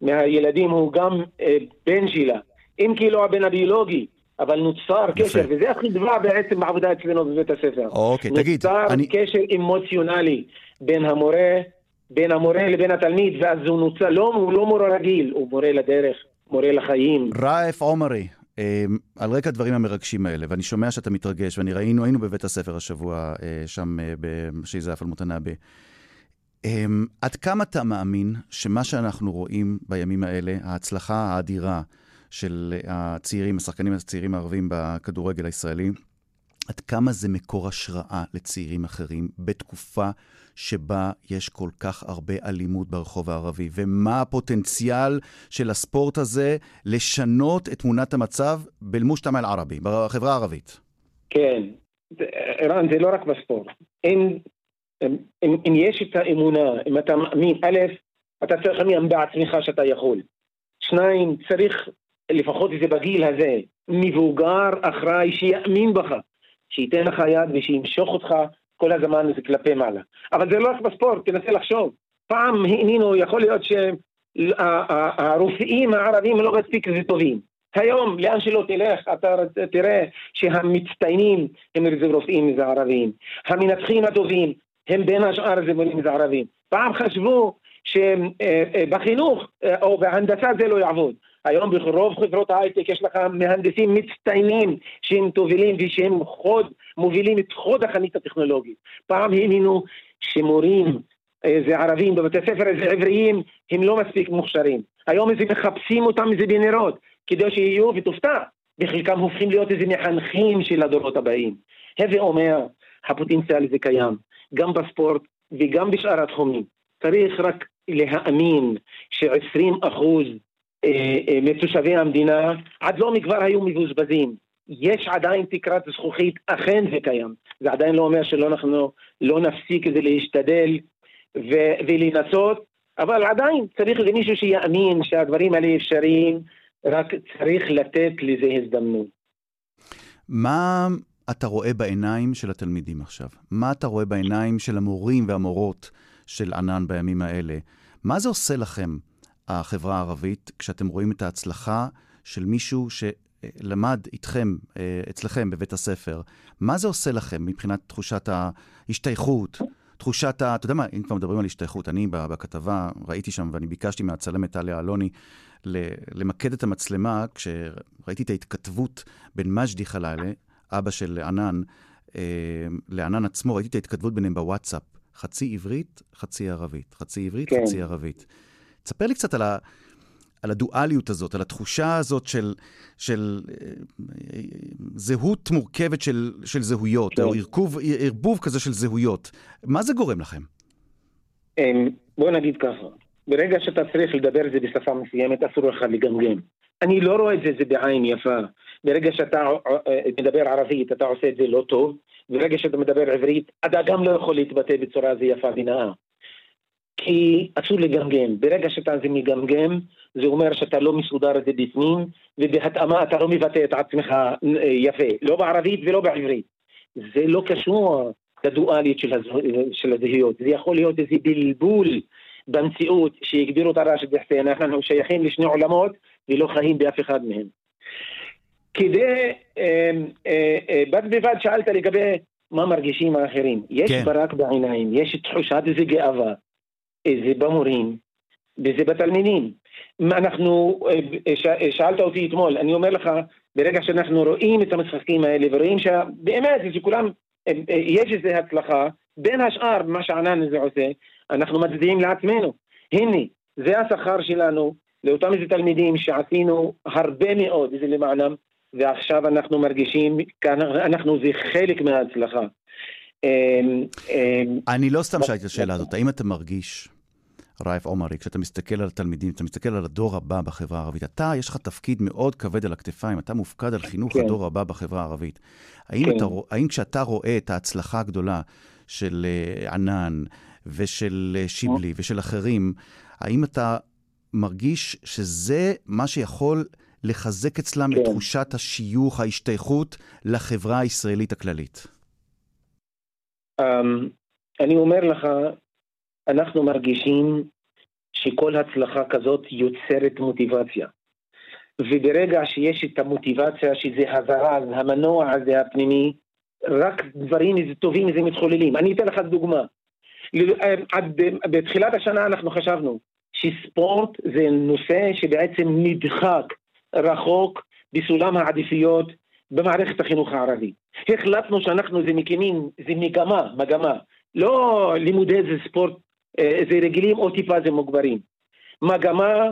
מהילדים הוא גם אה, בן שלה, אם כי לא הבן הביולוגי, אבל נוצר קשר, וזה החידווה בעצם בעבודה אצלנו בבית הספר. אוקיי, תגיד, נוצר אני... קשר אמוציונלי בין המורה, בין המורה לבין התלמיד, ואז הוא נוצר, לא, הוא לא מורה רגיל, הוא מורה לדרך, מורה לחיים. רייף עומרי, אמ, על רקע הדברים המרגשים האלה, ואני שומע שאתה מתרגש, ואני ראינו, היינו בבית הספר השבוע, אה, שם אה, בשייזף אל-מותנאבה. אמ, עד כמה אתה מאמין שמה שאנחנו רואים בימים האלה, ההצלחה האדירה של הצעירים, השחקנים הצעירים הערבים בכדורגל הישראלי, עד כמה זה מקור השראה לצעירים אחרים בתקופה שבה יש כל כך הרבה אלימות ברחוב הערבי, ומה הפוטנציאל של הספורט הזה לשנות את תמונת המצב בלמושתמע אל-ערבי, בחברה הערבית. כן, ערן, זה לא רק בספורט. אם, אם, אם יש את האמונה, אם אתה מאמין, א', אתה צריך להאמין בעצמך שאתה יכול. שניים, צריך לפחות זה בגיל הזה, מבוגר אחראי שיאמין בך, שייתן לך יד ושימשוך אותך כל הזמן זה כלפי מעלה. אבל זה לא רק בספורט, תנסה לחשוב. פעם האמינו, יכול להיות שהרופאים הערבים לא מספיק טובים. היום, לאן שלא תלך, אתה תראה שהמצטיינים הם רופאים זה ערבים. המנתחים הטובים הם בין השאר זה מורים זה ערבים. פעם חשבו שבחינוך אה, אה, או בהנדסה זה לא יעבוד. היום ברוב חברות ההייטק יש לך מהנדסים מצטיינים שהם תובילים ושהם חוד, מובילים את חוד החנית הטכנולוגית. פעם האמינו שמורים זה ערבים בבתי ספר זה עבריים הם לא מספיק מוכשרים. היום איזה מחפשים אותם איזה בנרות כדי שיהיו ותופתע בחלקם הופכים להיות איזה מחנכים של הדורות הבאים. הווה אומר הפוטנציאל הזה קיים גם בספורט וגם בשאר התחומים. צריך רק להאמין ש-20 אחוז אה, אה, מתושבי המדינה עד לא מכבר היו מבוזבזים. יש עדיין תקרת זכוכית, אכן זה קיים. זה עדיין לא אומר שלא אנחנו לא נפסיק זה להשתדל ו- ולנסות, אבל עדיין צריך איזה מישהו שיאמין שהדברים האלה אפשריים, רק צריך לתת לזה הזדמנות. מה אתה רואה בעיניים של התלמידים עכשיו? מה אתה רואה בעיניים של המורים והמורות של ענן בימים האלה? מה זה עושה לכם? החברה הערבית, כשאתם רואים את ההצלחה של מישהו שלמד איתכם, אה, אצלכם בבית הספר, מה זה עושה לכם מבחינת תחושת ההשתייכות? תחושת ה... אתה יודע מה, אם כבר מדברים על השתייכות, אני בכתבה ראיתי שם ואני ביקשתי מהצלמת טליה אלוני למקד את המצלמה כשראיתי את ההתכתבות בין מג'די חלאלה, אבא של ענן, אה, לענן עצמו, ראיתי את ההתכתבות ביניהם בוואטסאפ. חצי עברית, חצי ערבית. חצי עברית, כן. חצי ערבית. תספר לי קצת על, ה, על הדואליות הזאת, על התחושה הזאת של, של אה, זהות מורכבת של, של זהויות, כן. או ערכוב, ערבוב כזה של זהויות. מה זה גורם לכם? אמ, בוא נגיד ככה, ברגע שאתה צריך לדבר את זה בשפה מסוימת, אסור לך לגמגם. אני לא רואה את זה, זה בעין יפה. ברגע שאתה אה, אה, מדבר ערבית, אתה עושה את זה לא טוב. ברגע שאתה מדבר עברית, אתה גם לא יכול להתבטא בצורה הזו יפה ונאה. כי אסור לגמגם. ברגע שאתה זה מגמגם, זה אומר שאתה לא מסודר את זה בפנים, ובהתאמה אתה לא מבטא את עצמך אה, יפה, לא בערבית ולא בעברית. זה לא קשור לדואליות של, הז... של הזהויות, זה יכול להיות איזה בלבול במציאות שהגדירו אותה רשת וחסיין, אנחנו שייכים לשני עולמות ולא חיים באף אחד מהם. כדי, אה, אה, בד בבד שאלת לגבי מה מרגישים האחרים. יש כן. ברק בעיניים, יש תחושת איזה גאווה, איזה במורים, וזה בתלמידים. אנחנו, שאלת אותי אתמול, אני אומר לך, ברגע שאנחנו רואים את המשחקים האלה ורואים שבאמת, שכולם, יש איזו הצלחה, בין השאר, מה שענן הזה עושה, אנחנו מצדיעים לעצמנו. הנה, זה השכר שלנו לאותם איזה תלמידים שעשינו הרבה מאוד, איזה למענם, ועכשיו אנחנו מרגישים, אנחנו זה חלק מההצלחה. אמ, אמ, אני לא סתם שאלתי את השאלה הזאת, האם אתה מרגיש, רייף עומרי, כשאתה מסתכל על התלמידים, אתה מסתכל על הדור הבא בחברה הערבית, אתה, יש לך תפקיד מאוד כבד על הכתפיים, אתה מופקד על חינוך כן. הדור הבא בחברה הערבית. האם, כן. אתה, האם כשאתה רואה את ההצלחה הגדולה של uh, ענן ושל uh, שיבלי ושל אחרים, האם אתה מרגיש שזה מה שיכול לחזק אצלם כן. את תחושת השיוך, ההשתייכות לחברה הישראלית הכללית? Um, אני אומר לך, אנחנו מרגישים שכל הצלחה כזאת יוצרת מוטיבציה. וברגע שיש את המוטיבציה, שזה הזרז, המנוע הזה הפנימי, רק דברים איזה טובים איזה מתחוללים. אני אתן לך דוגמה. עד בתחילת השנה אנחנו חשבנו שספורט זה נושא שבעצם נדחק רחוק בסולם העדיפויות במערכת החינוך הערבי. החלטנו שאנחנו זה מקימים, זה מגמה, מגמה, לא לימודי זה ספורט, אה, זה רגילים או טיפה זה מוגברים. מגמה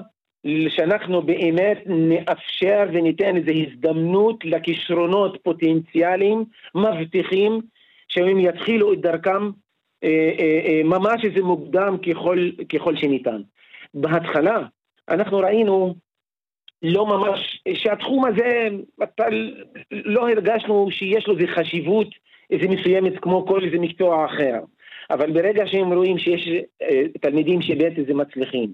שאנחנו באמת נאפשר וניתן איזו הזדמנות לכישרונות פוטנציאליים מבטיחים שהם יתחילו את דרכם אה, אה, ממש איזה מוקדם ככל, ככל שניתן. בהתחלה אנחנו ראינו לא ממש, שהתחום הזה, לא הרגשנו שיש לו איזה חשיבות איזה מסוימת כמו כל איזה מקצוע אחר. אבל ברגע שהם רואים שיש אה, תלמידים איזה מצליחים,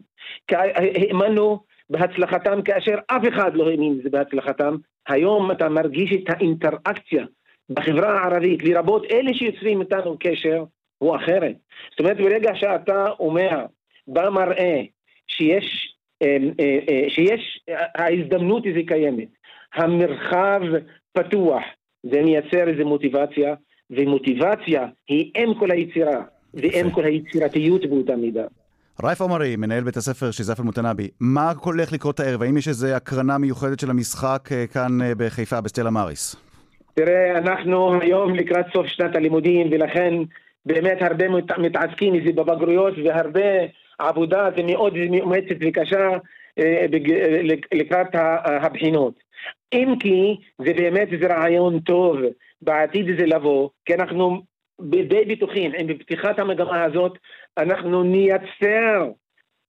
האמנו בהצלחתם כאשר אף אחד לא האמין בהצלחתם, היום אתה מרגיש את האינטראקציה בחברה הערבית, לרבות אלה שיוצרים איתנו קשר, הוא אחרת. זאת אומרת, ברגע שאתה אומר במראה שיש אה, אה, שיש, ההזדמנות היא קיימת, המרחב פתוח, זה מייצר איזו מוטיבציה, ומוטיבציה היא אם כל היצירה, ואם כל היצירתיות באותה מידה. רייף עומרי, מנהל בית הספר שיזף אל-מותנבי, מה הולך לקרות הערב? האם יש איזו הקרנה מיוחדת של המשחק אה, כאן בחיפה, בסטלה מאריס? תראה, אנחנו היום לקראת סוף שנת הלימודים, ולכן באמת הרבה מתעסקים עם זה בבגרויות, והרבה עבודה זה מאוד מאומצת וקשה אה, לקראת הבחינות. אם כי זה באמת זה רעיון טוב בעתיד זה לבוא, כי אנחנו די בטוחים, עם פתיחת המגמה הזאת, אנחנו נייצר,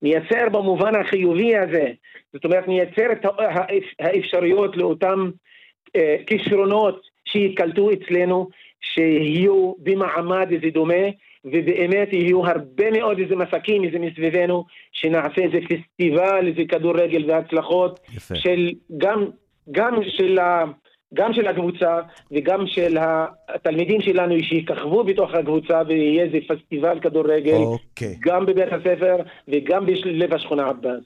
נייצר במובן החיובי הזה, זאת אומרת נייצר את האפשרויות לאותם אה, כישרונות שייקלטו אצלנו, שיהיו במעמד איזה דומה, ובאמת יהיו הרבה מאוד איזה מסקים איזה מסביבנו, שנעשה איזה פסטיבל, איזה כדורגל והצלחות, יפה. של גם, גם של ה... גם של הקבוצה וגם של התלמידים שלנו שיככבו בתוך הקבוצה ויהיה איזה פסטיבל כדורגל, אוקיי. גם בבית הספר וגם בלב השכונה עבאס.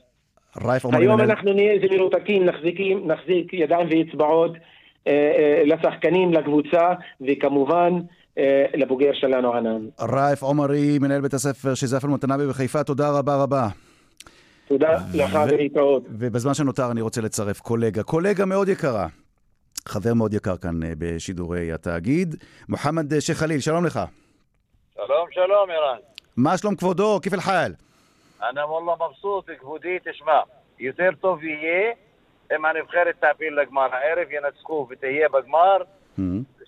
היום מנהל... אנחנו נהיה איזה מרותקים, נחזיקים, נחזיק ידיים ואצבעות אה, אה, לשחקנים, לקבוצה, וכמובן אה, לבוגר שלנו ענן. רייף עומרי, מנהל בית הספר שזף אל-מותנבי בחיפה, תודה רבה רבה. תודה לך ולהתראות. ובזמן שנותר אני רוצה לצרף קולגה, קולגה מאוד יקרה, חבר מאוד יקר כאן אה, בשידורי התאגיד, מוחמד שייח' חליל, שלום לך. שלום, שלום, ערן. מה שלום כבודו? כיף אל-חאל? אני וואלה מבסוט, כבודי, תשמע, יותר טוב יהיה אם הנבחרת תעפיל לגמר הערב, ינצחו ותהיה בגמר.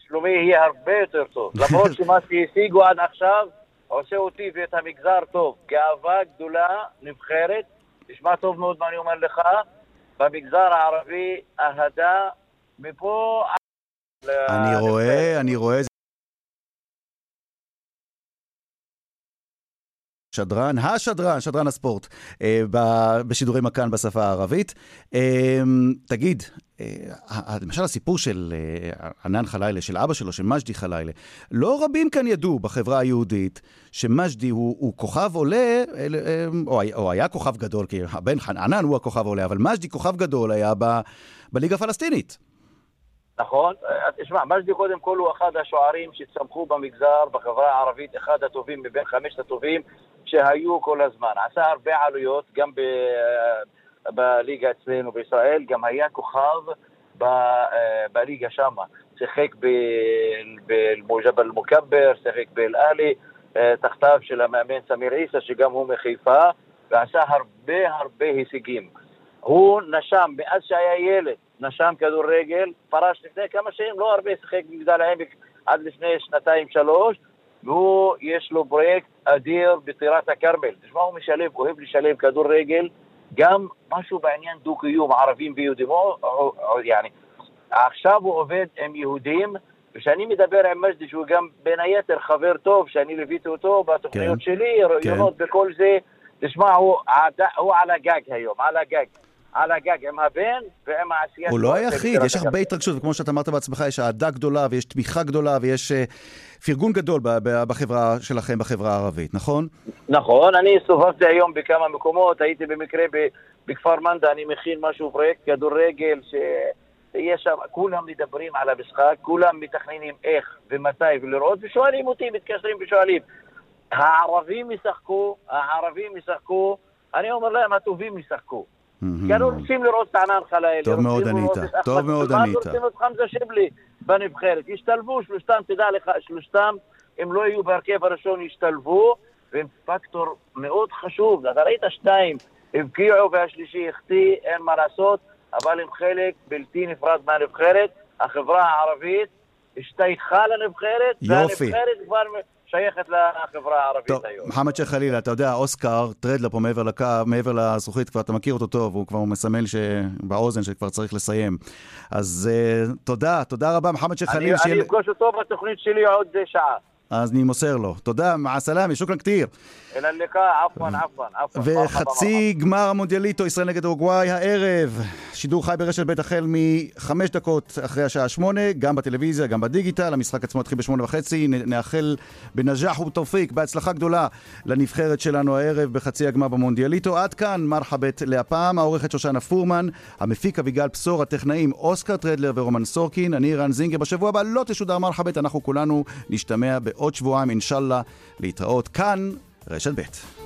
שלומי יהיה הרבה יותר טוב. למרות שמה שהשיגו עד עכשיו עושה אותי ואת המגזר טוב. גאווה גדולה, נבחרת. תשמע טוב מאוד מה אני אומר לך. במגזר הערבי אהדה מפה... אני רואה, אני רואה. שדרן, השדרן, שדרן הספורט, אה, בשידורי מכאן בשפה הערבית. אה, תגיד, אה, למשל הסיפור של ענן חלילה, של אבא שלו, של מג'די חלילה, לא רבים כאן ידעו בחברה היהודית שמג'די הוא, הוא כוכב עולה, או, או היה כוכב גדול, כי הבן ענן הוא הכוכב עולה, אבל מג'די כוכב גדול היה ב, בליגה הפלסטינית. נכון. תשמע, מג'די קודם כל הוא אחד השוערים שצמחו במגזר, בחברה הערבית, אחד הטובים מבין חמשת הטובים שהיו כל הזמן. עשה הרבה עלויות, גם ב... בליגה אצלנו בישראל, גם היה כוכב ב... בליגה שמה. שיחק במוג'ב אל-מוכבר, שיחק באל-עלי, תחתיו של המאמן סמיר עיסא, שגם הוא מחיפה, ועשה הרבה הרבה הישגים. הוא נשם, מאז שהיה ילד, נשם כדורגל, פרש לפני כמה שנים, לא הרבה שיחק במגדל העמק עד לפני שנתיים-שלוש, והוא, יש לו פרויקט אדיר בטירת הכרמל. תשמע, הוא משלב, אוהב לשלב כדורגל, גם משהו בעניין דו-קיום, ערבים ויהודים. יעני, עכשיו הוא עובד עם יהודים, וכשאני מדבר עם מג'די, שהוא גם בין היתר חבר טוב, שאני ליוויתי אותו בתוכניות כן, שלי, רעיונות כן. וכל זה, תשמע, הוא, הוא על הגג היום, על הגג. על הגג עם הבן ועם העשייה. הוא לא היחיד, יש הרבה התרגשות, וכמו שאתה אמרת בעצמך, יש אהדה גדולה ויש תמיכה גדולה ויש uh, פרגון גדול בחברה שלכם, בחברה הערבית, נכון? נכון, אני הסתובבתי היום בכמה מקומות, הייתי במקרה בכפר מנדה, אני מכין משהו, פרויקט כדורגל, שיש שם, כולם מדברים על המשחק, כולם מתכננים איך ומתי ולראות, ושואלים אותי, מתקשרים ושואלים. הערבים ישחקו, הערבים ישחקו, אני אומר להם, הטובים ישחקו. כי אנחנו רוצים לראות את ענן חלילי. טוב מאוד ענית, טוב מאוד ענית. רוצים לראות חמזה שיבלי בנבחרת. ישתלבו שלושתם, תדע לך, שלושתם, אם לא יהיו בהרכב הראשון, ישתלבו, והם פקטור מאוד חשוב. אתה ראית שניים, הבקיעו והשלישי החטיא, אין מה לעשות, אבל הם חלק בלתי נפרד מהנבחרת. החברה הערבית השתייכה לנבחרת, יופי. והנבחרת כבר... שייכת לחברה הערבית טוב, היום. מוחמד שייח' חלילה, אתה יודע, אוסקר, טרדלר פה מעבר לקו, מעבר לזכוכית, כבר אתה מכיר אותו טוב, הוא כבר מסמל באוזן שכבר צריך לסיים. אז uh, תודה, תודה רבה, מוחמד שייח' חליל. אני אפגוש אותו בתוכנית שלי עוד שעה. אז אני מוסר לו. תודה, מע סלאמי, שוכרן כתיר. אלא לקה, עפואן, עפואן, עפואן. וחצי גמר המונדיאליטו, ישראל נגד אורוגוואי הערב. שידור חי ברשת ב' החל מחמש דקות אחרי השעה שמונה, גם בטלוויזיה, גם בדיגיטל. המשחק עצמו התחיל בשמונה וחצי. נאחל בנג'אח ובתופיק, בהצלחה גדולה לנבחרת שלנו הערב בחצי הגמר במונדיאליטו. עד כאן מרחבת להפעם, העורכת שושנה פורמן, המפיק אביגל בשור, הטכנאים אוסקר טרדלר ורומן סורקין. אני רן זינגר. בשבוע הבא לא תשודר מרחבת, אנחנו כולנו נשתמע בעוד שבועיים, אינשאללה, להתראות כאן, רשת ב'.